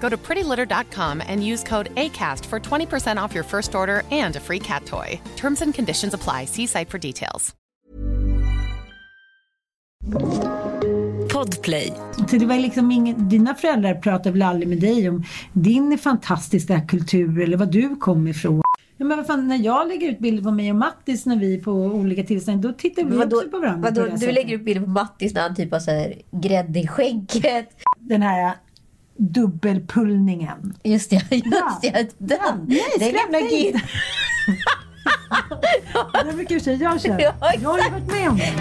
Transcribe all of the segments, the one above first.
Go to prettylitter.com and use code ACAST for 20% off your first order and a free cat toy. Terms and conditions apply. See site for details. Podplay. Så det var liksom ingen, dina föräldrar pratade väl aldrig med dig om din fantastiska kultur eller vad du kom ifrån? Ja, men vad fan, när jag lägger ut bilder på mig och Mattis när vi är på olika tillställningar, då tittar vi Vadå, också på varandra. vadå, på du sättet. lägger upp bilder på Mattis när han typ har så här grädde i skägget. Den här dubbelpullningen. Just det, just Ja. det. Den, Ja, nej, den gamla inte. Det brukar säga jag känner. Ja, Jag har ju varit med om det.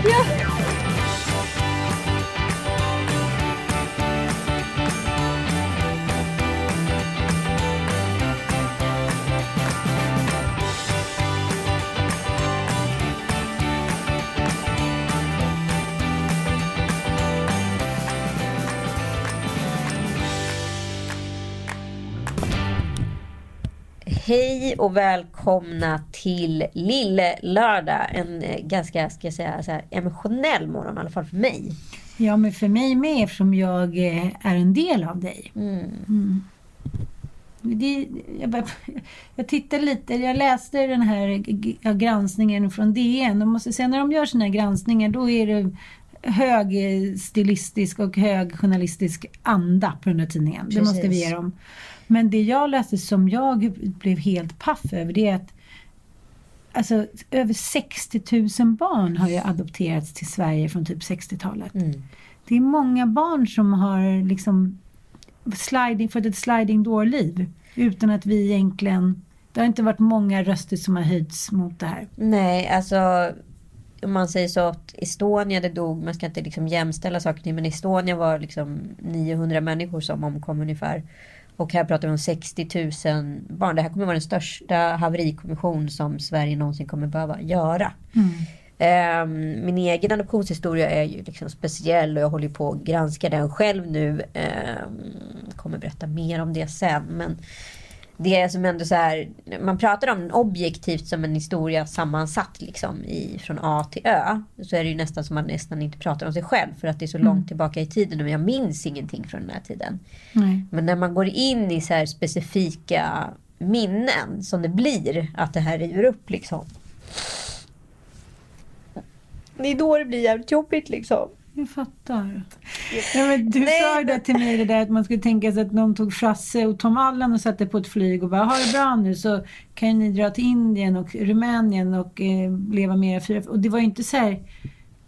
Hej och välkomna till Lille Lördag. En eh, ganska, ska jag säga, så här, emotionell morgon i alla fall för mig. Ja, men för mig med eftersom jag eh, är en del av dig. Mm. Det, jag, bara, jag tittade lite, jag läste den här granskningen från DN. Och måste säga, när de gör här granskningar då är det hög eh, stilistisk och hög journalistisk anda på den här tidningen. Det måste vi Precis. ge dem. Men det jag läste som jag blev helt paff över det är att alltså, över 60 000 barn har ju adopterats till Sverige från typ 60-talet. Det är många barn som har liksom sliding, fått ett sliding door-liv utan att vi egentligen... Det har inte varit många röster som har höjts mot det här. Nej, alltså om man säger så att Estonia det dog, man ska inte liksom jämställa saker men Estonia var liksom 900 människor som omkom ungefär. Och här pratar vi om 60 000 barn. Det här kommer vara den största haverikommission som Sverige någonsin kommer behöva göra. Ehm, min egen adoptionshistoria är ju liksom speciell och jag håller på att granska den själv nu. Um, kommer berätta mer om det sen. Men det är som ändå så här, man pratar om den objektivt som en historia sammansatt liksom i, från A till Ö. Så är det ju nästan som man nästan inte pratar om sig själv för att det är så långt tillbaka i tiden och jag minns ingenting från den här tiden. Nej. Men när man går in i så här specifika minnen som det blir att det här river upp liksom. Det är då det blir jävligt jobbigt liksom. Jag fattar. Ja, men du Nej, sa ju det till mig det där att man skulle tänka sig att någon tog Frasse och Tom Allan och satte på ett flyg och bara ha det bra nu så kan ni dra till Indien och Rumänien och eh, leva med era fyra... Och det var ju inte så här...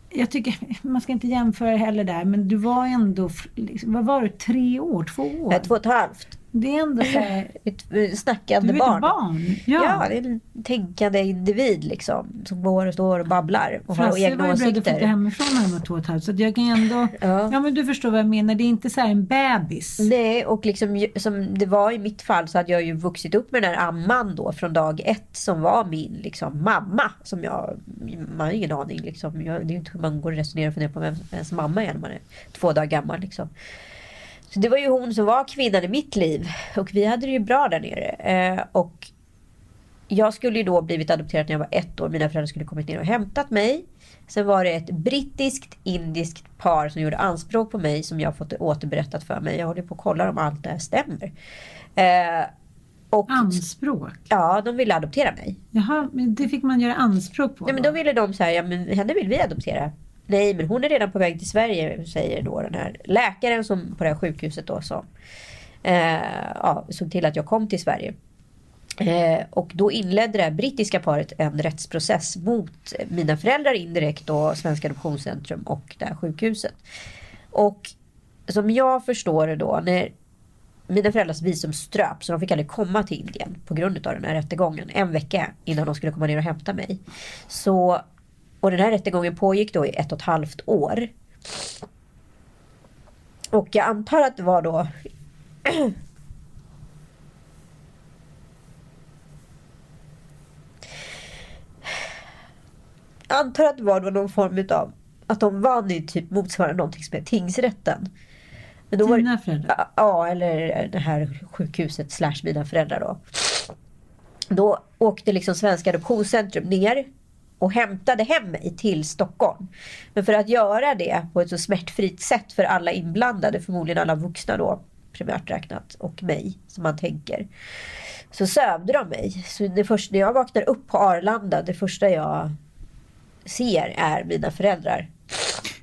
Jag tycker, man ska inte jämföra heller där, men du var ändå, liksom, vad var det, tre år, två år? Två och ett halvt. Det är ändå så här, Ett eh, du snackande är barn. barn. Ja. Ja. det är en tänkande individ liksom. Som går och står och babblar och har Frasse egna var ju beredd att flytta åsikter. hemifrån när han var två och ett halvt. Så jag kan ändå... Ja. Ja. men du förstår vad jag menar. Det är inte så här en bebis. Nej, och liksom, som det var i mitt fall så hade jag ju vuxit upp med den här amman då från dag ett som var min liksom, mamma. Som jag, man har ingen aning liksom. Jag, det är inte hur man går och resonerar och funderar på vem ens mamma är när man är två dagar gammal liksom. Så det var ju hon som var kvinnan i mitt liv. Och vi hade det ju bra där nere. Eh, och jag skulle ju då blivit adopterad när jag var ett år. Mina föräldrar skulle kommit ner och hämtat mig. Sen var det ett brittiskt indiskt par som gjorde anspråk på mig som jag fått återberättat för mig. Jag håller på att kolla om allt det här stämmer. Eh, och Anspråk? ja, de ville adoptera mig. Jaha, men det fick man göra anspråk på? Nej, men då? då ville de säga, ja men henne vill vi adoptera. Nej, men hon är redan på väg till Sverige, säger då den här läkaren som på det här sjukhuset då som eh, ja, såg till att jag kom till Sverige. Eh, och då inledde det här brittiska paret en rättsprocess mot mina föräldrar indirekt och Svenska Adoptionscentrum och det här sjukhuset. Och som jag förstår det då, när mina föräldrars visum ströp så de fick aldrig komma till Indien på grund av den här rättegången. En vecka innan de skulle komma ner och hämta mig. Så, och den här rättegången pågick då i ett och ett halvt år. Och jag antar att det var då Jag antar att det var då någon form av att de vann i typ motsvarande någonting som är tingsrätten. Men då Dina var, föräldrar? Ja, eller det här sjukhuset slash mina föräldrar då. Då åkte liksom Svenska Adoptionscentrum ner och hämtade hem mig till Stockholm. Men för att göra det på ett så smärtfritt sätt för alla inblandade, förmodligen alla vuxna då primärt räknat och mig som man tänker. Så sövde de mig. Så det första, när jag vaknar upp på Arlanda, det första jag ser är mina föräldrar.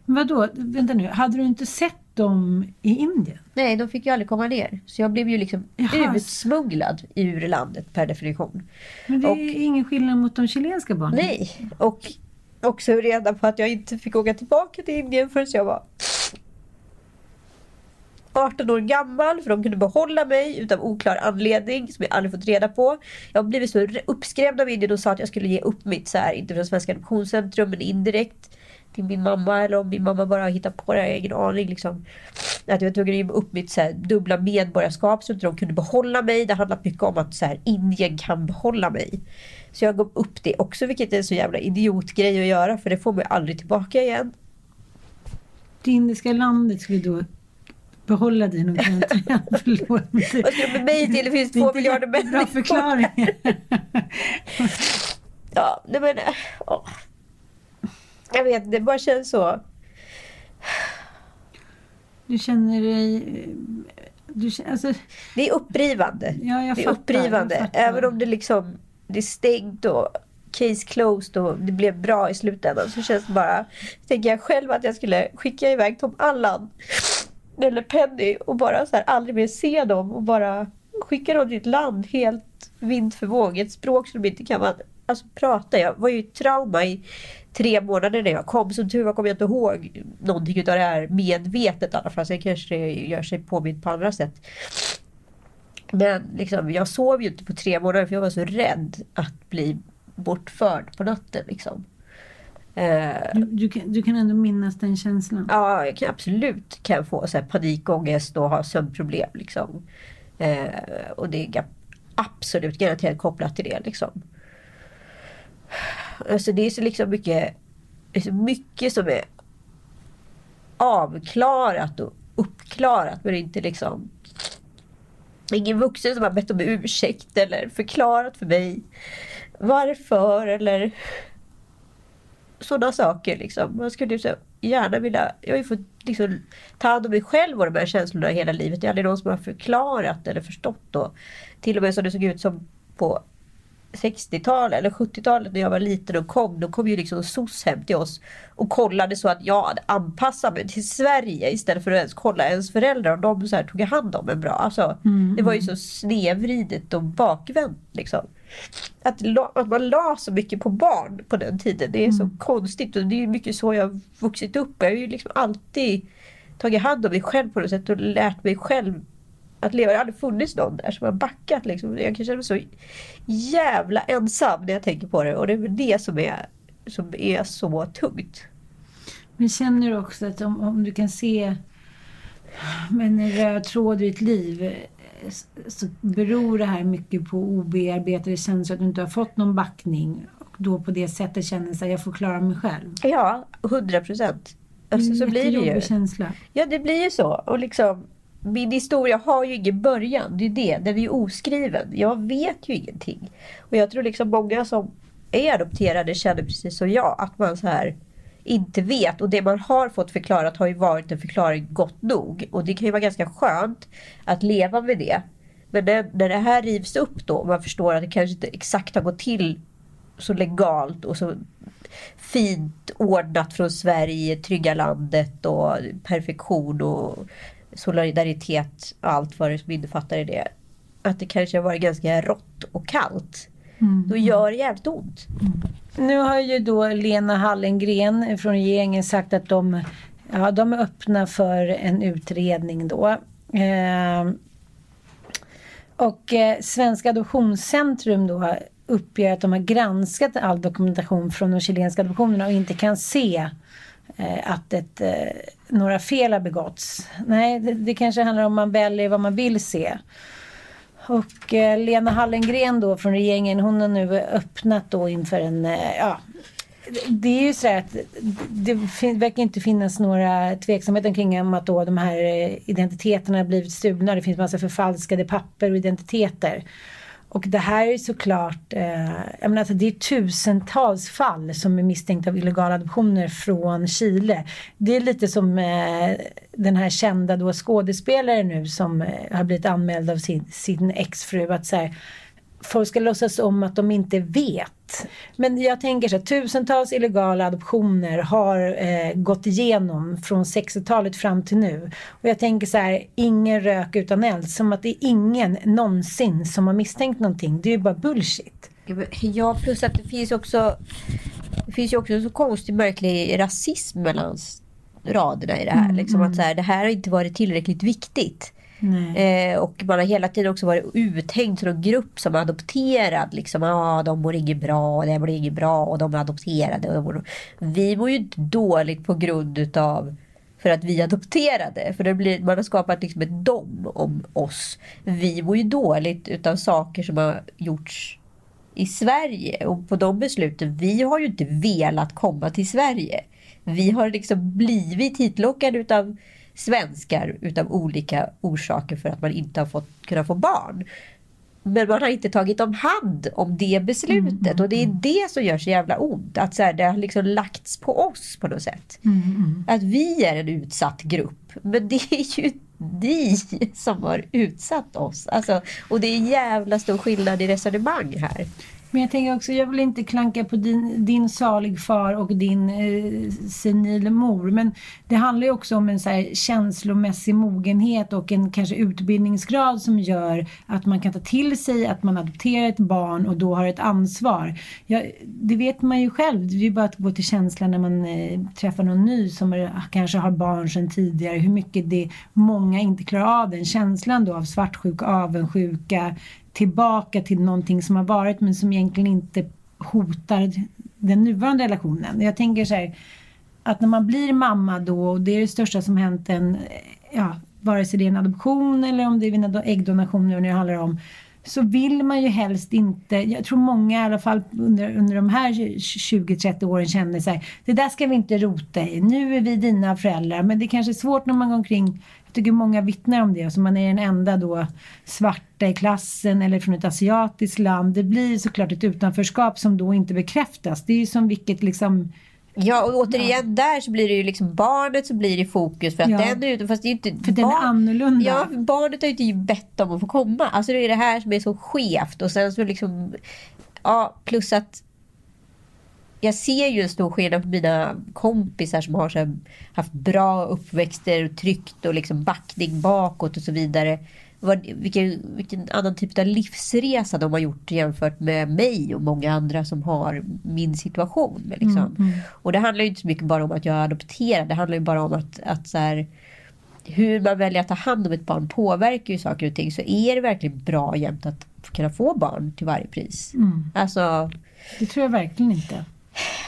Vadå, vänta nu, hade du inte sett dem i Indien? Nej, de fick ju aldrig komma ner. Så jag blev ju liksom Jaha. utsmugglad ur landet per definition. Men det och, är ingen skillnad mot de chilenska barnen? Nej, och också reda på att jag inte fick åka tillbaka till Indien förrän jag var 18 år gammal för de kunde behålla mig utav oklar anledning som jag aldrig fått reda på. Jag har blivit så uppskrämd av Indien och sa att jag skulle ge upp mitt, så här, inte från Svenska Adoptionscentrum men indirekt till min mamma eller om min mamma bara hittat på det, jag har ingen aning. Liksom. Att jag var tvungen att ge upp mitt så här, dubbla medborgarskap så att de kunde behålla mig. Det handlar mycket om att så här, Indien kan behålla mig. Så jag gav upp det också, vilket är en så jävla idiotgrej att göra för det får man aldrig tillbaka igen. Det indiska landet skulle då behålla dig nog. Förlåt. Vad ska du med mig till? Det finns två miljarder människor. Bra förklaring. ja, nej men... Åh. Jag vet, det bara känns så. Du känner dig... Du, alltså, det är upprivande. Ja, jag det är fattar, upprivande. Jag Även om det liksom det är stängt och case closed och det blev bra i slutändan så känns det bara... Tänker jag själv att jag skulle skicka iväg Tom Allan eller Penny och bara så här, aldrig mer se dem och bara skicka dem till ett land helt vind för våg. Ett språk som de inte kan alltså, prata. Jag var ju trauma i tre månader när jag kom. Som tur var kommer jag inte ihåg någonting av det här medvetet i alla fall. Sen kanske det gör sig påmint på andra sätt. Men liksom, jag sov ju inte på tre månader för jag var så rädd att bli bortförd på natten. Liksom. Eh, du, du, kan, du, kan ändå minnas den känslan? Ja, jag kan absolut kan få så här panikångest och ha sömnproblem. Liksom. Eh, och det är absolut garanterat kopplat till det. Liksom. Alltså det är så liksom mycket, så mycket som är avklarat och uppklarat men inte liksom Ingen vuxen som har bett om ursäkt eller förklarat för mig varför eller sådana saker. Liksom. Man skulle så gärna vilja... Jag har ju fått liksom, ta hand om mig själv och de här känslorna hela livet. Det är aldrig någon som har förklarat eller förstått. Och till och med som det såg ut som på 60-talet eller 70-talet när jag var liten och kom. Då kom ju liksom SOS hem till oss och kollade så att jag hade anpassat mig till Sverige istället för att ens kolla ens föräldrar om de så här tog hand om en bra. Alltså, mm. Det var ju så snedvridet och bakvänt. Liksom. Att, att man la så mycket på barn på den tiden, det är så mm. konstigt. Och det är mycket så jag vuxit upp. Jag har ju liksom alltid tagit hand om mig själv på något sätt och lärt mig själv att leva. Det har aldrig funnits någon där som har backat. Liksom. Jag kan känna mig så jävla ensam när jag tänker på det. Och det är väl det som är, som är så tungt. Men känner du också att om, om du kan se med en röd tråd i ditt liv så beror det här mycket på obearbetade känslor, att du inte har fått någon backning och då på det sättet känner att jag får klara mig själv. Ja, hundra procent. Alltså, så blir det ju. känsla. Ja, det blir ju så. Och liksom, min historia har ju ingen början. Det är det. Den är ju oskriven. Jag vet ju ingenting. Och jag tror liksom många som är adopterade känner precis som jag. Att man så här inte vet. Och det man har fått förklarat har ju varit en förklaring gott nog. Och det kan ju vara ganska skönt att leva med det. Men när, när det här rivs upp då och man förstår att det kanske inte exakt har gått till så legalt och så fint ordnat från Sverige, trygga landet och perfektion och solidaritet och allt vad det innefattar i det. att det kanske har varit ganska rått och kallt. Mm. Då gör det jävligt ont. Nu har ju då Lena Hallengren från regeringen sagt att de, ja, de är öppna för en utredning då. Eh, och eh, Svenska Adoptionscentrum då uppger att de har granskat all dokumentation från de chilenska adoptionerna och inte kan se Eh, att ett, eh, några fel har begåtts. Nej, det, det kanske handlar om man väljer vad man vill se. Och eh, Lena Hallengren då från regeringen hon har nu öppnat då inför en, ja det är ju så här att det verkar inte finnas några tveksamheter kring om att då de här identiteterna har blivit stulna. Det finns massa förfalskade papper och identiteter. Och det här är såklart, eh, jag menar alltså det är tusentals fall som är misstänkta av illegala adoptioner från Chile. Det är lite som eh, den här kända då skådespelaren nu som eh, har blivit anmäld av sin, sin exfru att så här, folk ska låtsas om att de inte vet. Men jag tänker så här, tusentals illegala adoptioner har eh, gått igenom från 60-talet fram till nu. Och jag tänker så här, ingen rök utan eld. Som att det är ingen någonsin som har misstänkt någonting. Det är ju bara bullshit. Ja, plus att det finns också Det finns ju också en så konstig, märklig rasism mellan raderna i det här. liksom att så här, det här har inte varit tillräckligt viktigt. Eh, och man har hela tiden också varit uthängd som en grupp som är adopterad. Liksom, ah, de mår inget bra, och det mår inget bra och de är adopterade. Och mår... Vi mår ju inte dåligt på grund utav för att vi är adopterade. För det blir, man har skapat liksom ett dom om oss. Vi mår ju dåligt utav saker som har gjorts i Sverige. Och på de besluten, vi har ju inte velat komma till Sverige. Vi har liksom blivit hitlockade utav svenskar utav olika orsaker för att man inte har fått kunna få barn. Men man har inte tagit om hand om det beslutet och det är det som gör så jävla ont. Att så här, det har liksom lagts på oss på något sätt. Att vi är en utsatt grupp. Men det är ju ni som har utsatt oss. Alltså, och det är jävla stor skillnad i resonemang här. Men jag tänker också, jag vill inte klanka på din, din salig far och din eh, senil mor. Men det handlar ju också om en så här känslomässig mogenhet och en kanske utbildningsgrad som gör att man kan ta till sig att man adopterar ett barn och då har ett ansvar. Ja, det vet man ju själv. Det är ju bara att gå till känslan när man eh, träffar någon ny som är, kanske har barn sedan tidigare. Hur mycket det många inte klarar av den känslan då av svartsjuka, avundsjuka, tillbaka till någonting som har varit men som egentligen inte hotar den nuvarande relationen. Jag tänker så här att när man blir mamma då och det är det största som hänt en, eh, ja, vare sig det är en adoption eller om det är en äggdonation nu när det handlar om så vill man ju helst inte, jag tror många i alla fall under, under de här 20-30 åren känner sig det där ska vi inte rota i, nu är vi dina föräldrar, men det är kanske är svårt när man går omkring tycker många vittnar om det, så man är den enda då svarta i klassen eller från ett asiatiskt land. Det blir såklart ett utanförskap som då inte bekräftas. Det är ju som vilket liksom Ja, och återigen där så blir det ju liksom barnet som blir i fokus. För att Ja. den är ute, fast det är ju inte... För den är annorlunda. Ja, barnet har ju inte bett om att få komma. Alltså det är det här som är så skevt. Och sen så liksom... Ja, plus att jag ser ju en stor skillnad på mina kompisar som har här, haft bra uppväxter och tryggt och liksom backning bakåt och så vidare. Vad, vilken, vilken annan typ av livsresa de har gjort jämfört med mig och många andra som har min situation. Liksom. Och det handlar ju inte så mycket bara om att jag är adopterad. Det handlar ju bara om att, att så här, hur man väljer att ta hand om ett barn påverkar ju saker och ting. Så är det verkligen bra jämt att kunna få barn till varje pris. Alltså, Det tror jag verkligen inte.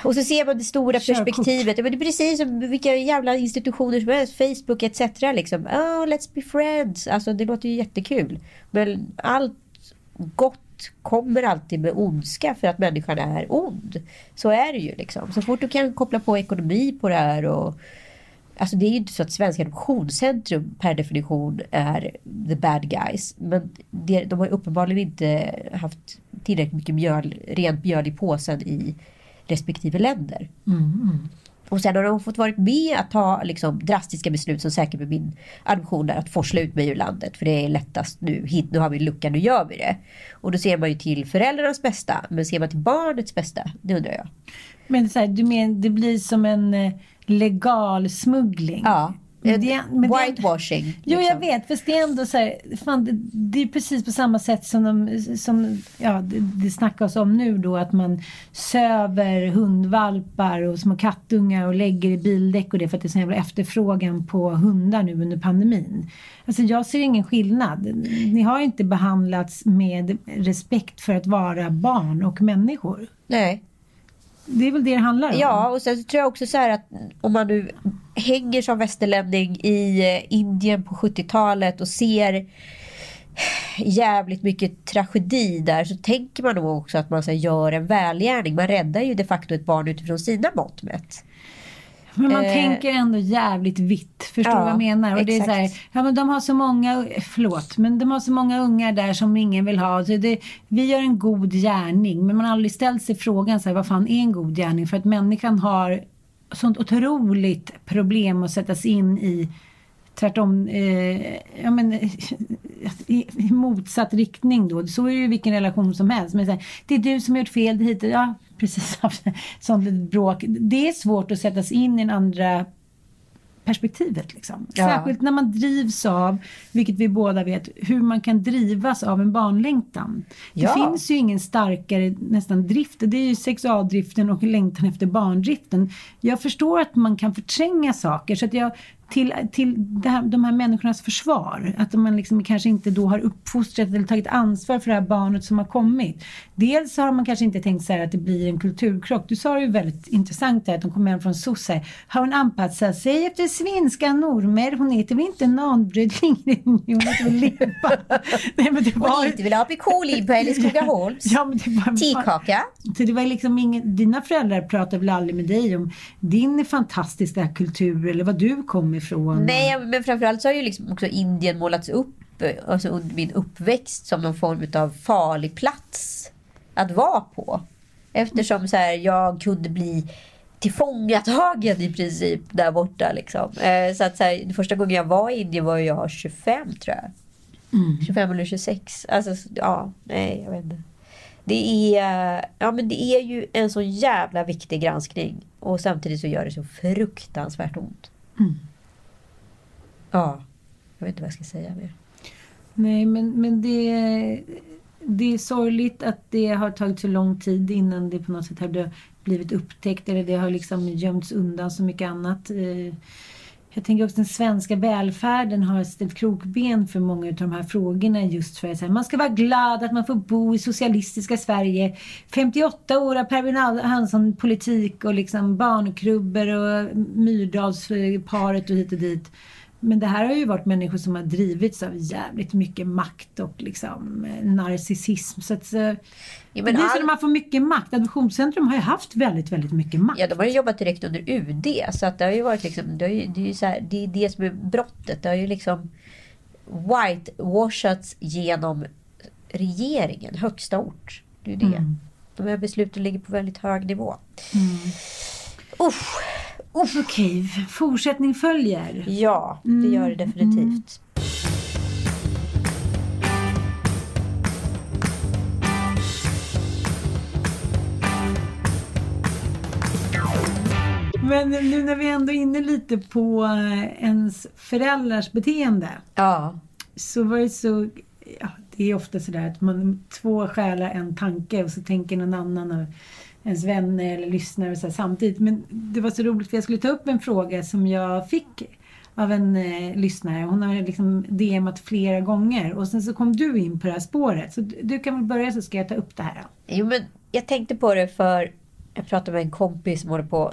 Och så ser man det stora Körkort. perspektivet. Men det är precis som vilka jävla institutioner som helst. Facebook etc. Liksom. Oh, let's be friends. Alltså det låter ju jättekul. Men allt gott kommer alltid med ondska för att människan är ond. Så är det ju liksom. Så fort du kan koppla på ekonomi på det här och Alltså det är ju inte så att Svenska Adoptionscentrum per definition är the bad guys. Men det, de har uppenbarligen inte haft tillräckligt mycket mjöl, rent mjöl i påsen i respektive länder. Och sen har de fått varit med att ta liksom, drastiska beslut som säkert med min adoption där att forsla ut mig ur landet. För det är lättast nu. Hit, nu har vi en lucka, nu gör vi det. Och då ser man ju till föräldrarnas bästa. Men ser man till barnets bästa? Det undrar jag. Men så här, du men, det blir som en eh, legal smuggling. Ja. Men det, men det, Whitewashing. Jo, jag liksom. vet. Fast det är ändå så här, fan, det, det är precis på samma sätt som, de, som ja, det, det snackas om nu då att man söver hundvalpar och små kattungar och lägger i bildäck och det för att det är så jävla efterfrågan på hundar nu under pandemin. Alltså jag ser ingen skillnad. Ni har inte behandlats med respekt för att vara barn och människor. Nej. Det är väl det det handlar om? Ja, och sen så tror jag också så här att om man nu hänger som västerlänning i eh, Indien på 70-talet och ser jävligt mycket tragedi där så tänker man nog också att man så gör en välgärning. Man räddar ju de facto ett barn utifrån sina mått mätt. Men man Eh, tänker ändå jävligt vitt. Förstår ja, vad jag menar? Och det är så här, exakt. ja men de har så många, förlåt, men de har så många ungar där som ingen vill ha. Så det, vi gör en god gärning. Men man har aldrig ställt sig frågan så här, vad fan är en god gärning? För att människan har sånt otroligt problem att sätta sig in i tvärtom, eh, ja men i, i motsatt riktning då. Så är det ju i vilken relation som helst. Men så här, det är du som har gjort fel, det hit ja, precis. Sånt litet bråk. Det är svårt att sätta sig in i en andra perspektivet. Liksom. Ja. Särskilt när man drivs av, vilket vi båda vet, hur man kan drivas av en barnlängtan. Det Ja. finns ju ingen starkare nästan drift, det är ju sexualdriften och längtan efter barndriften. Jag förstår att man kan förtränga saker, så att jag till, till det här, de här människornas försvar. Att man liksom kanske inte då har uppfostrat eller tagit ansvar för det här barnet som har kommit. Dels har man kanske inte tänkt så att det blir en kulturkrock. Du sa det ju väldigt intressant där att de kommer hem från SOS. Har hon anpassat sig efter svenska normer? Hon heter väl inte nanbrödling? Hon heter väl limpa? Nej, men det var... inte vill ha pikolin på Älskogaholms. Ja, men det var... Tikaka. Så det var liksom ingen, dina föräldrar pratade väl aldrig med dig om din fantastiska kultur eller var du kom ifrån? Nej, men framförallt så har ju liksom också Indien målats upp alltså under min uppväxt som någon form av farlig plats att vara på. Eftersom så här, jag kunde bli tillfångatagen i princip där borta. Liksom. Eh, Så att så här, första gången jag var i Indien var jag 25 tror jag. 25 eller 26. Alltså, så- ja, nej, jag vet inte. Det är, ja, men det är ju en så jävla viktig granskning. Och samtidigt så gör det så fruktansvärt ont. Ja, jag vet inte vad jag ska säga mer. Nej, men, men det, det är sorgligt att det har tagit så lång tid innan det på något sätt har blivit upptäckt eller det har liksom gömts undan så mycket annat. Eh, Jag tänker också att den svenska välfärden har ställt krokben för många av de här frågorna just för att man ska vara glad att man får bo i socialistiska Sverige. 58 år av Per Hansson politik och liksom barnkrubbor och Myrdalsparet och hit och dit. Men det här har ju varit människor som har drivits av jävligt mycket makt och liksom eh, narcissism. Så att, eh, Ja, det men är så all- när man får mycket makt. Adoptionscentrum har ju haft väldigt, väldigt mycket makt. Ja, de har ju jobbat direkt under UD. Så att det har ju varit liksom, det, har ju, det är ju så här, det är det som är brottet. Det har ju liksom whitewashats genom regeringen, högsta ort. Det är ju det. De här besluten ligger på väldigt hög nivå. Usch, Okej, fortsättning följer. ja, det gör det definitivt. Men nu när vi ändå är inne lite på eh, ens föräldrars beteende. Ja, Så var det så, ja, det är ofta sådär att man två själar, en tanke och så tänker någon annan och ens vänner eller lyssnare så här, samtidigt. Men det var så roligt för jag skulle ta upp en fråga som jag fick av en eh, lyssnare. Hon har liksom DMat flera gånger och sen så kom du in på det här spåret. Så du, du kan väl börja så ska jag ta upp det här. Då. Jo, men jag tänkte på det för jag pratade med en kompis som håller på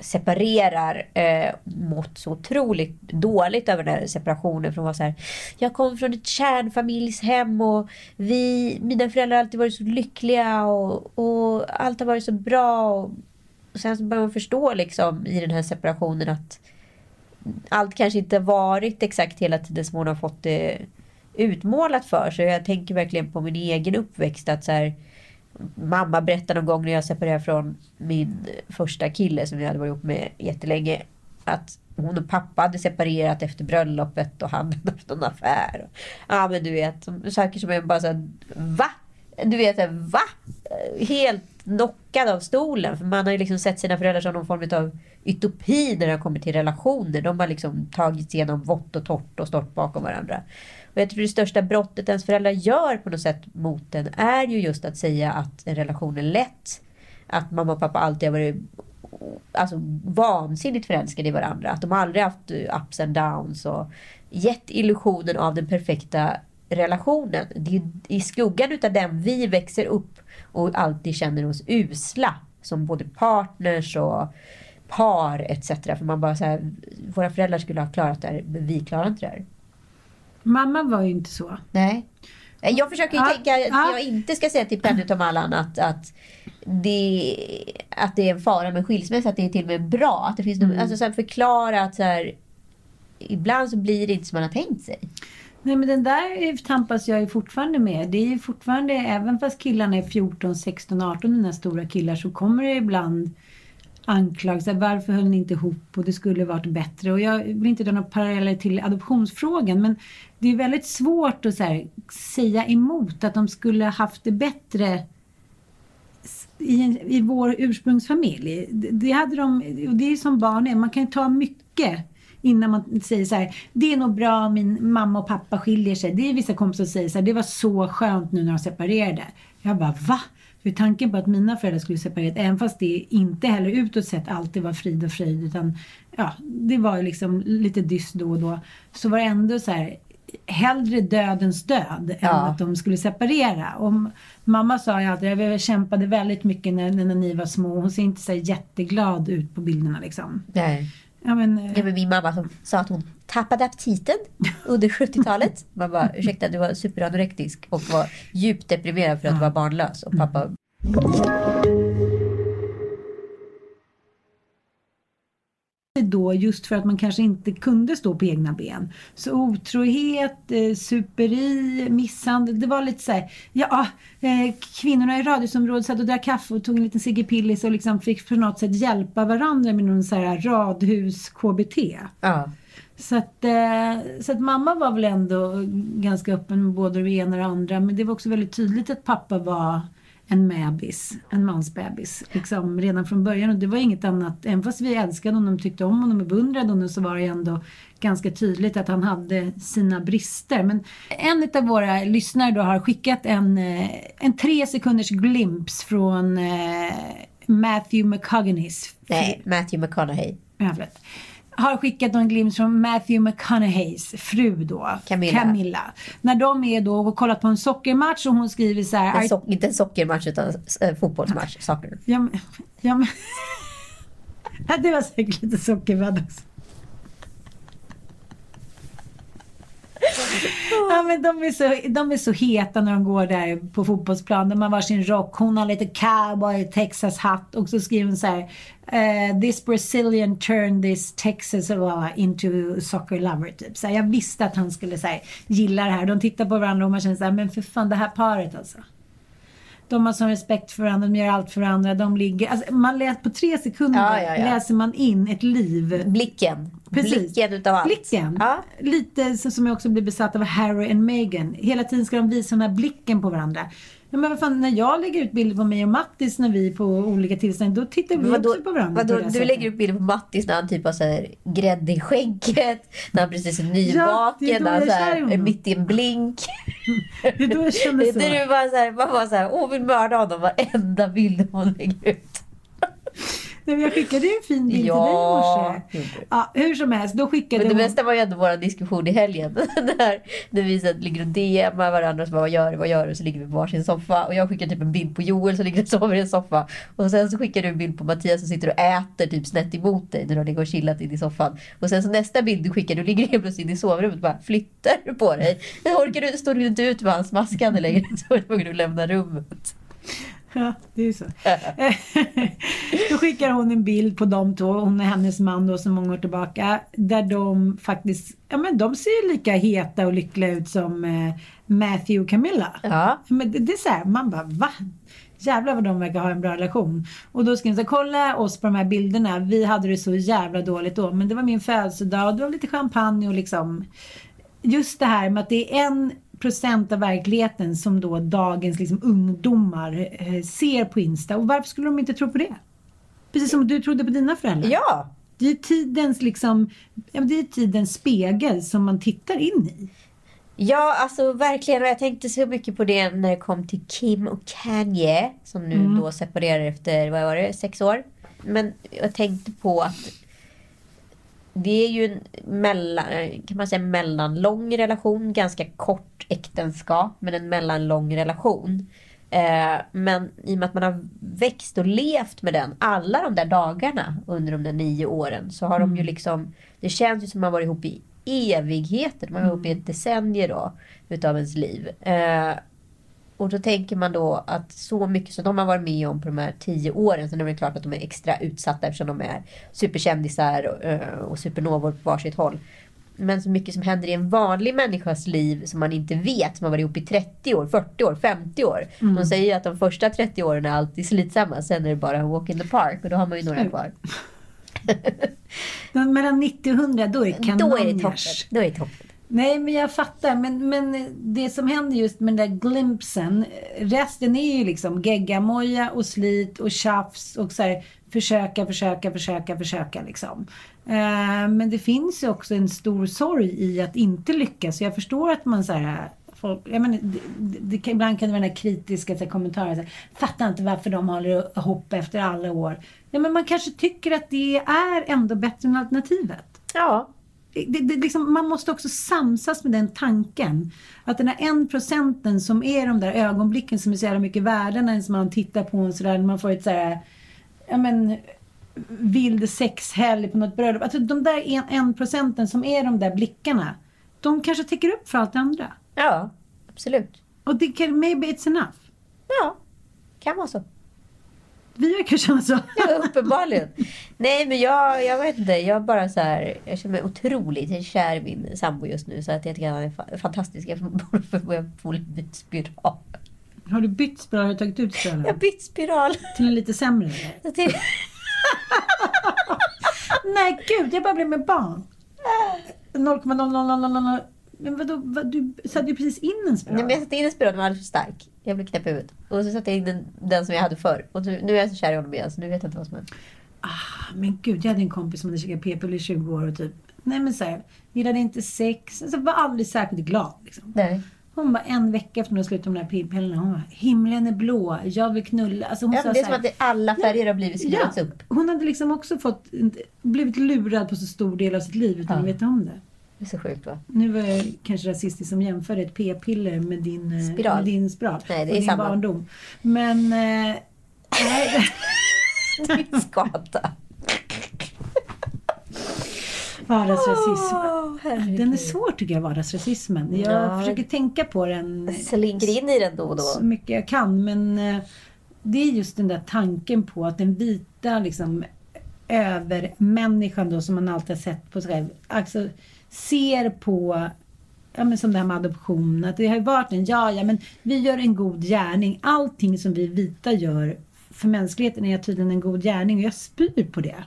separerar eh, mått så otroligt dåligt över den här separationen. För hon var så här, jag kom från ett kärnfamiljshem och vi, mina föräldrar har alltid varit så lyckliga och, och allt har varit så bra. Och, och sen så börjar man förstå liksom i den här separationen att allt kanske inte har varit exakt hela tiden som hon har fått det utmålat för sig. Jag tänker verkligen på min egen uppväxt. att så här, Mamma berättade någon gång när jag separerade från min första kille som jag hade varit ihop med jättelänge. Att hon och pappa hade separerat efter bröllopet och han hade haft någon affär. Ja men du vet, saker som jag bara såhär, va? Du vet, va? Helt knockad av stolen. För man har ju liksom sett sina föräldrar som någon form av utopi när det har kommit till relationer. De har liksom tagit igenom vått och torrt och stått bakom varandra. Och jag tror det största brottet ens föräldrar gör på något sätt mot den är ju just att säga att en relation är lätt. Att mamma och pappa alltid har varit alltså, vansinnigt förälskade i varandra. Att de aldrig haft eh, ups and downs och gett illusionen av den perfekta relationen. Det är i skuggan utav den vi växer upp och alltid känner oss usla. Som både partners och par etc. För man bara så här, våra föräldrar skulle ha klarat det här, men vi klarar inte det här. Mamma var ju inte så. Nej. Jag försöker ju Ja, tänka att ja. jag inte ska säga till Penny och Mallan att, att, det, att det är en fara med skilsmässa, att det är till och med bra. Att det finns mm. alltså så förklara att så här, ibland så blir det inte som man har tänkt sig. Nej men den där tampas jag ju fortfarande med. Det är ju fortfarande, även fast killarna är 14, 16, 18, mina stora killar, så kommer det ibland anklagelser. Varför höll ni inte ihop och det skulle varit bättre? Och jag vill inte dra några paralleller till adoptionsfrågan men det är väldigt svårt att så här, säga emot att de skulle haft det bättre i, en, i vår ursprungsfamilj. Det, det hade de, och det är som barn är, man kan ta mycket innan man säger så här, det är nog bra om min mamma och pappa skiljer sig. Det är vissa kompisar som säger så här, det var så skönt nu när de separerade. Jag bara, va? För tanken på att mina föräldrar skulle separera, även fast det inte heller utåt sett alltid var frid och fröjd, utan ja, det var ju liksom lite dyst då och då, så var det ändå så här, hellre dödens död än Ja. att de skulle separera. Och mamma sa ju alltid, jag kämpade väldigt mycket när, när ni var små. Hon ser inte så jätteglad ut på bilderna liksom. Nej. Ja, men, eh, Ja, men min mamma som sa att hon tappade aptiten under 70-talet. Man bara, ursäkta du var superanorektisk och var djupt deprimerad för att du var barnlös. Och pappa då just för att man kanske inte kunde stå på egna ben. Så otrohet, eh, superi, misshandel, det var lite så här, ja, eh, kvinnorna i radhusområdet satt och drack kaffe och tog en liten Sigge Pillis och liksom fick på något sätt hjälpa varandra med någon så här radhus-KBT. Ja. Så att, eh, så att mamma var väl ändå ganska öppen med både det ena och det andra. Men det var också väldigt tydligt att pappa var en bebis, en mansbebis. Liksom redan från början. Och det var inget annat, även fast vi älskade honom, tyckte om honom och beundrade honom så var det ändå ganska tydligt att han hade sina brister. Men en av våra lyssnare då har skickat en, eh, en tre sekunders glimt från eh, Matthew McConaughey's Nej, Matthew McConaughey. Förlåt. Har skickat någon glimt från Matthew McConaugheys fru då. Camilla. När de är då och kollat på en sockermatch och hon skriver så här. En sock, inte en sockermatch utan äh, fotbollsmatch. Soccer. Ja, men, ja, men, det var säkert lite sockervadd också. Ja, men de, är så, de är så heta när de går där på fotbollsplan. De har varsin rock. Hon har lite cowboy Texas hatt. Och så skriver hon så här. eh, this Brazilian turned this Texas uh, into soccer lover. Typ. Så jag visste att han skulle så här, gilla det här. De tittar på varandra och man känner så här, men för fan det här paret alltså. De har sån respekt för varandra, de gör allt för varandra. De ligger, alltså, man läser på tre sekunder Ja, ja, ja. läser man in ett liv Blicken. Precis. Blicken utav allt. Blicken. Ja. Lite som jag också blir besatt av Harry och Meghan. Hela tiden ska de visa den här blicken på varandra. Ja, men vad fan, när jag lägger ut bilder på mig och Mattis när vi är på olika tillställningar, då tittar vi Vadå, också på varandra. vadå, på du sättet. lägger upp bilder på Mattis när han typ har så här grädde i skägget, när han precis är Ja, det är nyvaken, då när han så är här, mitt i en blink. Det är då jag känner så. Det är du bara så här, man bara så här, åh vill mörda honom varenda bild hon lägger ut. Nej, jag skickade ju en fin bild Ja, till dig i morse. du. Ja, hur som helst, då skickade Men det hon... bästa var ju ändå vår diskussion i helgen. När vi så ligger och DMar varandra och så bara, vad gör du, vad gör du? Så ligger vi på varsin soffa. Och jag skickar typ en bild på Joel som ligger och sover i en soffa. Och sen så skickar du en bild på Mattias som sitter och äter typ snett emot dig när du ligger och chillat in i soffan. Och sen så nästa bild du skickar, du ligger helt plötsligt inne i sovrummet och bara flyttar på dig. Orkar du, står du inte ut med hans maskande längre så tvungen att lämna rummet. Ja, det är så. då skickar hon en bild på de två, hon och hennes man då, så många år tillbaka. Där de faktiskt, ja men de ser ju lika heta och lyckliga ut som eh, Matthew och Camilla. Ja. Men det, det är så här, man bara va? Jävlar vad de verkar ha en bra relation. Och då skrev här, kolla oss på de här bilderna. Vi hade det så jävla dåligt då. Men det var min födelsedag och det var lite champagne och liksom. Just det här med att det är en procent av verkligheten som då dagens liksom, ungdomar eh, ser på Insta. Och varför skulle de inte tro på det? Precis som du trodde på dina föräldrar. Ja, Det är tidens liksom, det är tidens spegel som man tittar in i. Ja, alltså verkligen. Och jag tänkte så mycket på det när det kom till Kim och Kanye. Som nu då separerar efter, vad var det, sex år. Men jag tänkte på att det är ju en mellan, kan man säga mellanlång relation. Ganska kort äktenskap, men en mellanlång relation. Eh, men i och med att man har växt och levt med den alla de där dagarna under de där nio åren så har de ju liksom, det känns ju som att man varit ihop i evigheter. Man har varit ihop i ett decennium då utav ens liv. Eh, och då tänker man då att så mycket som de har varit med om på de här tio åren, sen är det klart att de är extra utsatta eftersom de är superkändisar och, eh, och supernovor på varsitt håll. Men så mycket som händer i en vanlig människas liv som man inte vet, som har varit ihop i 30 år, 40 år, 50 år. De säger ju att de första 30 åren är alltid slitsamma, sen är det bara walk in the park och då har man ju några kvar. Men mellan 90 och 100, då är det kanoners. Då är det toppen. Då är det toppen. Nej, men jag fattar. Men, men det som händer just med den där glimpsen, resten är ju liksom geggamoja och slit och tjafs och så här, försöka, försöka, försöka, försöka liksom. Eh, men det finns ju också en stor sorg i att inte lyckas. Jag förstår att man så här, folk, jag menar, det, det, det, ibland kan det vara den här kritiska så här, kommentaren. Så här, Fattar inte varför de håller ihop efter alla år. Ja, men man kanske tycker att det är ändå bättre än alternativet Ja, det, det, liksom, man måste också samsas med den tanken. Att den här en procenten som är de där ögonblicken som är så jävla mycket värda när man tittar på en sådär, man får ett sådär, ja men, vild sexhelg på något bröllop. Alltså de där en, en procenten som är de där blickarna, de kanske täcker upp för allt det andra. ja, absolut. Och det kan, maybe it's enough. Ja, kan vara så. Vi verkar känna så. Ja, uppenbarligen. Nej, men jag, jag vet inte. Jag bara så här, jag känner mig otroligt kär i min sambo just nu. Så att jag tycker han är fa- fantastisk. Jag får få bytt spiral. Har du bytt spiral? Har du tagit ut Jag har spiralen? bytt spiral. Till en lite sämre? till- Nej gud, jag bara blev med barn. 0,0000. Men vadå, vad, du satte ju precis in en spiral. Nej, men jag satte in en spiral, den var alldeles för stark. Jag blev knäpp i huvudet. Och så satte jag in den, den som jag hade förr. Och nu, nu är jag så kär i honom igen, så nu vet jag inte vad som händer. Ah, men gud, jag hade en kompis som hade käkat p-piller i 20 år och typ, nej men såhär, gillade inte sex, alltså var aldrig särskilt glad liksom. Nej. Hon bara en vecka efter hon slutade med de här p-pillerna, hon bara, himlen är blå, jag vill knulla. Alltså hon Ja, sa det är som att alla färger har blivit skruvats upp. Hon hade liksom också fått, blivit lurad på så stor del av sitt liv utan Ja. att veta om det. Det är så sjukt va? Nu var jag kanske rasistisk som jämförde ett p-piller med din eh, Spiral. Med din spiral. Nej, det är din samma. barndom. Men... Eh, Din skada. vardagsrasism. Herregud. Den är svår tycker jag, vardagsrasismen. Jag Ja. försöker tänka på den Slinker in i den då och så då. mycket jag kan. Men eh, det är just den där tanken på att den vita liksom övermänniskan då som man alltid har sett på sig själv. Alltså ser på Ja, men som det här med adoption, att det har ju varit en, ja, ja, men vi gör en god gärning. Allting som vi vita gör för mänskligheten är tydligen en god gärning och jag spyr på det.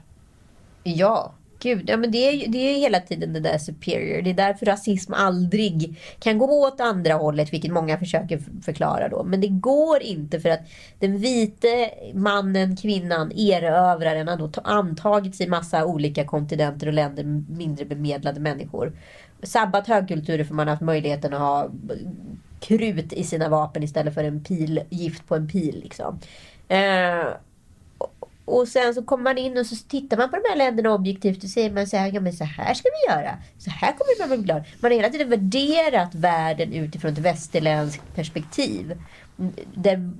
Ja, gud. Ja, men det, är, ju- det är hela tiden det där superior. Det är därför rasism aldrig kan gå åt andra hållet, vilket många försöker förklara då. Men det går inte för att den vite mannen, kvinnan, erövraren har då antagit sig massa olika kontinenter och länder med mindre bemedlade människor. Sabbat högkulturer för man har haft möjligheten att ha krut i sina vapen istället för en pil, gift på en pil. Liksom. Eh, och sen så kommer man in och så tittar man på de här länderna objektivt och säger man så här, ja men så här ska vi göra. Så här kommer man bli glad. Man har hela tiden värderat världen utifrån ett västerländskt perspektiv. Där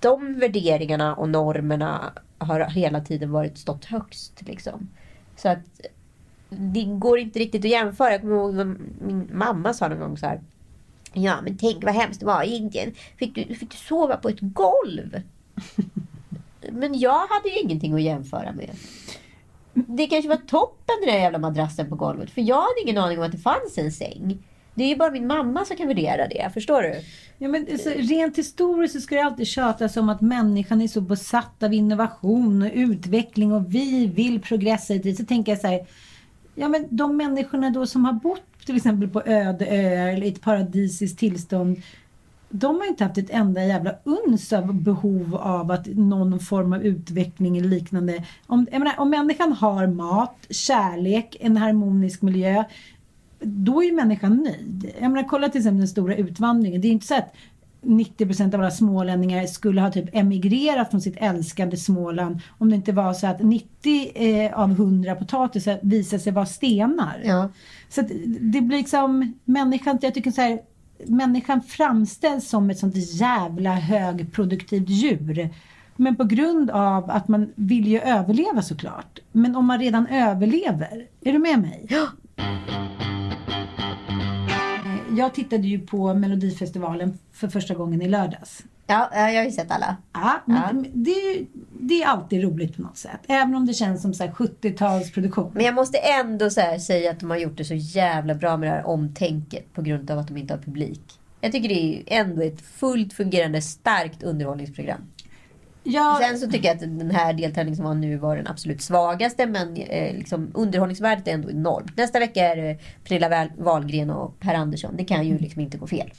de värderingarna och normerna har hela tiden varit stått högst. Liksom. Så att det går inte riktigt att jämföra. Jag kommer ihåg min mamma sa någon gång så här. Ja men tänk vad hemskt det var i Indien. Fick du, fick du sova på ett golv? Men jag hade ju ingenting att jämföra med. Det kanske var toppen den där jävla madrassen på golvet. För jag hade ingen aning om att det fanns en säng. Det är ju bara min mamma som kan värdera det. Förstår du? Ja, men, alltså, rent historiskt så ska det alltid tjatas om att människan är så besatt av innovation och utveckling och vi vill progressa. Så tänker jag så här, ja men de människorna då som har bott till exempel på öde öar eller i ett paradisiskt tillstånd. De har inte haft ett enda jävla uns av behov av att någon form av utveckling eller liknande. Om, jag menar, om människan har mat, kärlek, en harmonisk miljö. Då är ju människan nöjd. Jag menar, kolla till exempel den stora utvandringen. Det är inte så att 90% av alla smålänningar skulle ha typ emigrerat från sitt älskade Småland om det inte var så att 90 eh, av 100 potatisar visade sig vara stenar. Ja. Så det blir liksom människan, jag tycker så här, människan framställs som ett sånt jävla högproduktivt djur. Men på grund av att man vill ju överleva såklart. Men om man redan överlever, är du med mig? Ja. Jag tittade ju på Melodifestivalen för första gången i lördags. Ja, jag har ju sett alla. Ja, Ja. Det, det är alltid roligt på något sätt. Även om det känns som så här 70-talsproduktion. Men jag måste ändå säga att de har gjort det så jävla bra med det här omtänket på grund av att de inte har publik. Jag tycker det är ändå ett fullt fungerande, starkt underhållningsprogram. Ja, Sen så tycker jag att den här deltävlingen som var nu var den absolut svagaste. Men eh, liksom, underhållningsvärdet är ändå enormt. Nästa vecka är det Pernilla Wahl- Wahlgren och Per Andersson. Det kan ju liksom inte gå fel.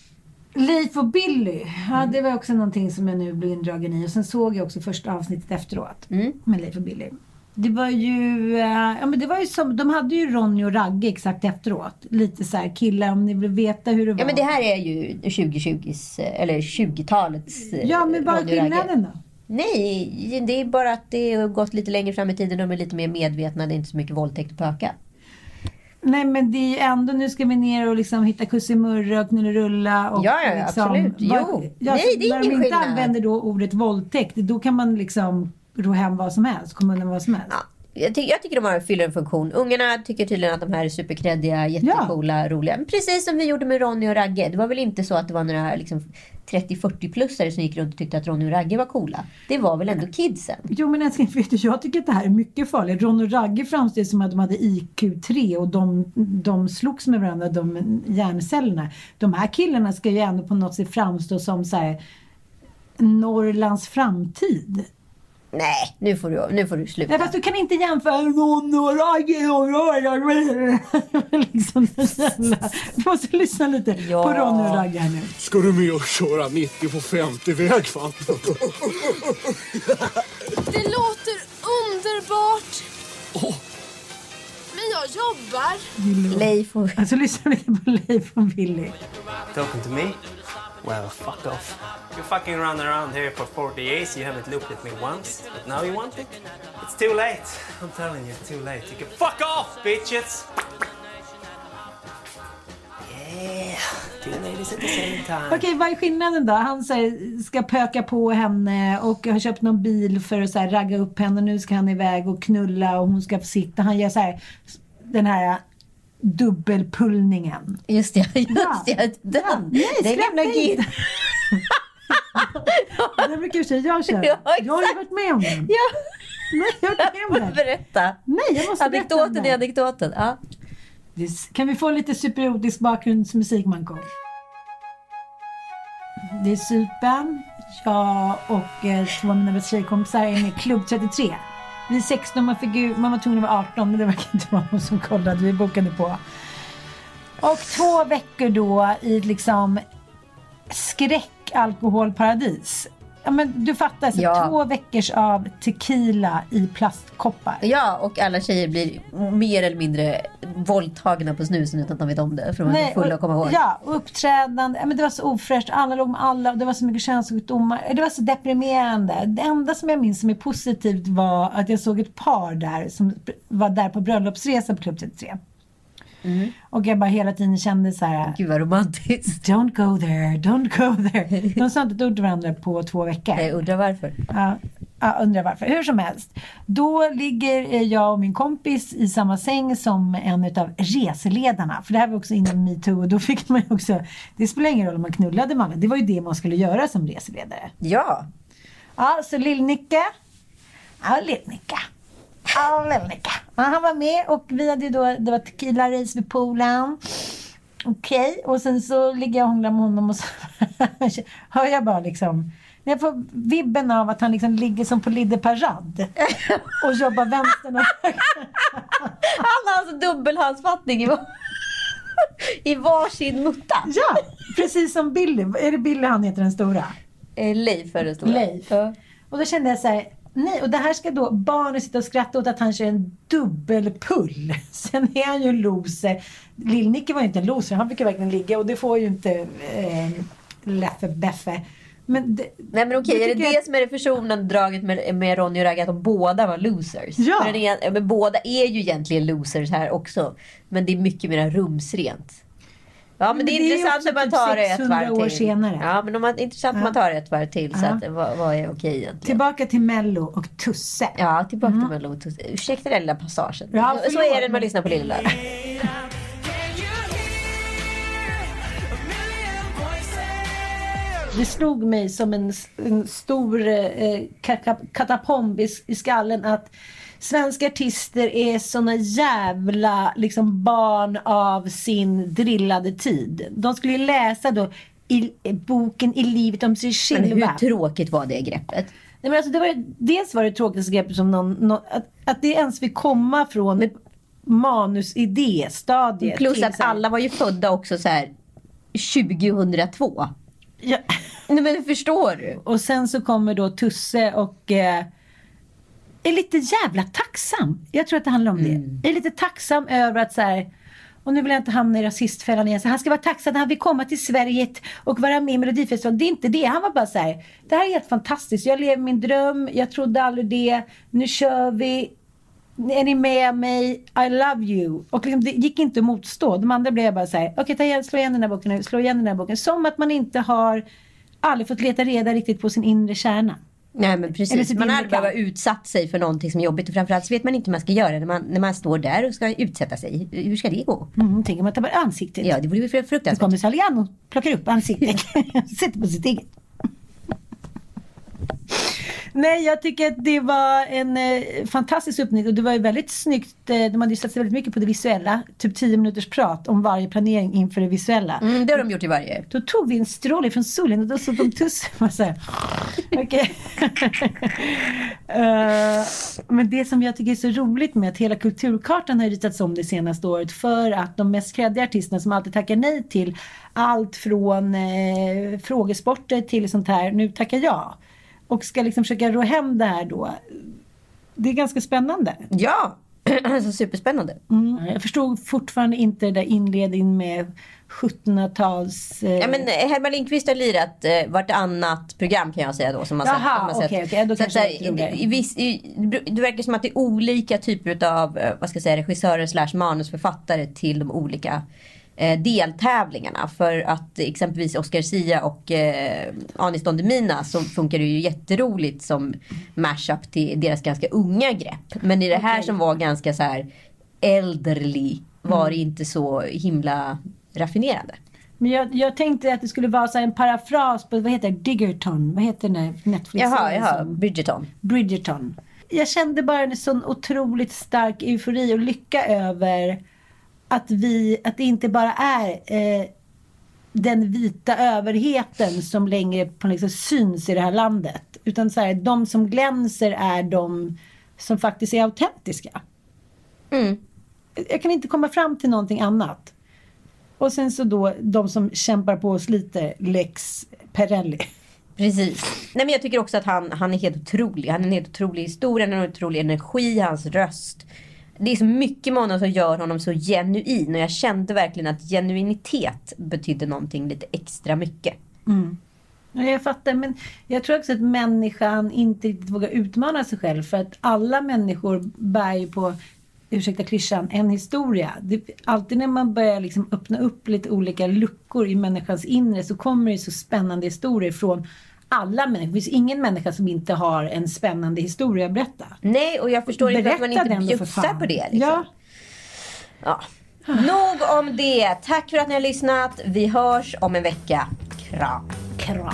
Leif och Billy. Ja, det var också någonting som jag nu blev indragen i. Och sen såg jag också första avsnittet efteråt. Mm. Med Leif och Billy. Det var ju, eh, ja men det var ju som, de hade ju Ronny och Ragge exakt efteråt. Lite så här, killar om ni vill veta hur det var. Ja men det här är ju 2020s, eh, eller 20-talets eh, Ja men vad är skillnaden då? Nej, det är bara att det har gått lite längre fram i tiden de är lite mer medvetna. Det är inte så mycket våldtäkt och pöka. Nej men det är ju ändå, nu ska vi ner och liksom hitta kussimurra och knullarulla och Ja, ja, liksom, absolut. Jo. vad- ja, Nej, det är När de ingen inte skillnad. använder då ordet våldtäkt, då kan man liksom ro hem vad som helst, komma undan vad som helst. Ja, jag, ty- jag tycker de har fyller en funktion. Ungarna tycker tydligen att de här är superkreddiga, jättecoola, roliga. Men precis som vi gjorde med Ronny och Ragge. Det var väl inte så att det var några liksom, 30-40-plussare som gick runt och tyckte att Ronny och Ragge var coola. Det var väl ändå kidsen. Jo men älskling, vet du, jag tycker att det här är mycket farligt. Ron och Ragge framställs som att de hade IQ3 och de, de slogs med varandra, de hjärncellerna. De här killarna ska ju ändå på något sätt framstå som så här, Norrlands framtid. Nej, nu får du, nu får du sluta. Nej, fast du kan inte jämföra Ron och liksom. Du måste lyssna lite Ja. på Ron och Ragge här nu. Ska du med och köra 90 på 50-väg fan? Det låter underbart. Men jag jobbar. Leif och... Alltså lyssna lite på Leif och Billy. Talking to me? Well, fuck off. You fucking run around here for 40 years, you haven't looked at me once, but now you want it? It's too late. I'm telling you, it's too late. You can fuck off, bitches! Yeah, two ladies at the same time. Okej, vad är skillnaden då? Han här, ska pöka på henne och har köpt någon bil för att så här, ragga upp henne. Nu ska han iväg och knulla och hon ska sitta. Han gör så här, den här dubbelpullningen. Just det, just Ja. det. Den, Ja, nej, den gamla inte. Det brukar i och för sig jag köra. Ja, jag har ju varit med om den. Ja, Nej, jag har varit med om den. berätta. Nej, jag måste berätta om Anekdoten är anekdoten. Ja. Kan vi få lite supererotisk bakgrundsmusik, Manko? Det är Sypen, jag och eh, två av mina bästa tjejkompisar är med Klubb 33. Vi är 16, man, fick ju, man var tvungen att vara 18 men det verkar inte vara någon som kollade. Vi bokade på. Och två veckor då i ett liksom skräckalkoholparadis. Ja, men du fattar, så Ja. två veckors av tequila i plastkoppar. ja, och alla tjejer blir mer eller mindre våldtagna på snusen utan att de vet om det. För de är fulla och- komma ihåg. Ja, och uppträdande. Men det var så ofräscht. Alla låg med alla och det var så mycket könssjukdomar. Det var så deprimerande. Det enda som jag minns som är positivt var att jag såg ett par där som var där på bröllopsresa på Klubb 33. Mm. Och jag bara hela tiden kände så här. Gud vad romantiskt. Don't go there, don't go there. De sa inte ett ord till varandra på två veckor. Jag undrar varför. Ja, ja, undrar varför. Hur som helst. Då ligger eh, jag och min kompis i samma säng som en utav reseledarna. För det här var också innan metoo och då fick man ju också, det spelar ingen roll om man knullade alla. Det var ju det man skulle göra som reseledare. Ja, Ja, så Lill-Nicke. Ja, Lill-Nicke. Ja, Lill-Nicke. Ja, han var med och vi hade då, det var tequila race vid poolen. Okej, och sen så ligger jag och hånglar med honom och så hör jag bara liksom jag får vibben av att han liksom ligger som på Lidde Parad och jobbar vänstern och han har alltså dubbelhandsfattning. i- I varsin mutta. Ja, precis som Billy. Är det Billy han heter den stora? Eh, Leif är det stora. Leif. Ja. Och då kände jag så här, nej, och det här ska då barnen sitta och skratta åt att han kör en dubbelpull. Sen är han ju en loser. Lill-Nicke var ju inte en loser, han fick ju verkligen ligga och det får ju inte eh, Leffe Beffe. Men det, Nej men okej, är det det som är det försonande draget med, med Ronny och Ragge? Att de båda var losers? Ja. Är, men båda är ju egentligen losers här också. Men det är mycket mer rumsrent. Ja men, det är intressant om man typ tar ett 600 varv år till. senare. Ja men om man, intressant om man tar ett varv till. Så att, vad, vad är okej egentligen? tillbaka till Mello och Tusse. Ja, tillbaka till Mello. Ursäkta den lilla passagen. Ja, så är det när man lyssnar på Lilla. Det slog mig som en, en stor eh, katapomb i, i skallen att svenska artister är såna jävla liksom, barn av sin drillade tid. De skulle ju läsa då i, i boken I livet om sig Men själva. hur tråkigt var det greppet? Nej, men alltså, det var, dels var det tråkigaste greppet som någon, någon, att, att det ens fick komma från manusidé-stadiet. Plus att alla var ju födda också så här 2002. Ja. Nej men förstår du? Och sen så kommer då Tusse och eh, är lite jävla tacksam. Jag tror att det handlar om Mm. det. Är lite tacksam över att så här, och nu vill jag inte hamna i rasistfällan igen. Så han ska vara tacksam att han vill komma till Sverige och vara med i Melodifestivalen. Det är inte det. Han var bara så här. Det här är helt fantastiskt. Jag lever min dröm. Jag trodde aldrig det. Nu kör vi. Är ni med mig? I love you. Och liksom, det gick inte att motstå. De andra blev bara så här. Okej, ta igen, slå igen den här boken nu. Slå igen den här boken. Som att man inte har aldrig fått leta reda riktigt på sin inre kärna. Nej men precis. Man aldrig behövt utsatt sig för någonting som är jobbigt. Och framförallt så vet man inte hur man ska göra när man, när man står där och ska utsätta sig. Hur ska det gå? Mm, tänker man tappar ansiktet. Ja, det vore ju fruktansvärt. kommer Saliano och plockar upp ansiktet. Sätter på sitt eget. Nej, jag tycker att det var en eh, fantastisk uppnick och det var ju väldigt snyggt. Eh, de hade ju satsat väldigt mycket på det visuella. Typ 10 minuters prat om varje planering inför det visuella. Mm, det har de gjort i varje. Då tog vi en stråle från solen och då såg de tuss. Okej. Eh, men det som jag tycker är så roligt med att hela kulturkartan har ritats om det senaste året för att de mest kreddiga artisterna som alltid tackar nej till allt från eh, frågesporter till sånt här, nu tackar jag. Och ska liksom försöka rå hem det här då. Det är ganska spännande. Ja, alltså superspännande. Mm. Jag förstod fortfarande inte det där inledningen med 1700-tals... Eh, Ja, men eh, Herman Lindqvist har lirat eh, vartannat program kan jag säga då. Som man sett, Jaha, okej, okej, då Så att, kanske så jag i, viss, i, det verkar som att det är olika typer av eh, vad ska jag säga, regissörer slash manusförfattare till de olika eh, deltävlingarna. För att exempelvis Oscar Sia och eh, Anis Don Demina så funkar det ju jätteroligt som mashup till deras ganska unga grepp. Men i det här Okej. som var ganska så här elderly var Mm. det inte så himla raffinerande. Men jag, jag tänkte att det skulle vara så en parafras på, vad heter det, Diggerton? Vad heter den där netflix Jaha, jaha, Bridgerton. Bridgerton. Jag kände bara en sån otroligt stark eufori och lycka över att vi, att det inte bara är eh, den vita överheten som längre på liksom syns i det här landet. Utan så här, de som glänser är de som faktiskt är autentiska. Mm. Jag kan inte komma fram till någonting annat. Och sen så då de som kämpar på och sliter, Lex Perelli. Precis. Nej, men jag tycker också att han, han är helt otrolig. Han är en helt otrolig historia, en otrolig energi, hans röst. Det är så mycket med honom som gör honom så genuin. Och jag kände verkligen att genuinitet betydde någonting lite extra mycket. Mm. jag fattar, men jag tror också att människan inte riktigt vågar utmana sig själv. För att alla människor bär ju på, ursäkta klyschan, en historia. Det, alltid när man börjar liksom öppna upp lite olika luckor i människans inre så kommer det så spännande historier från alla människor. Det finns ingen människa som inte har en spännande historia att berätta. Nej, och jag förstår inte att man Berätta inte bjussar på det. Liksom. Ja. Ja. Nog om det. Tack för att ni har lyssnat. Vi hörs om en vecka. Kram. Kram.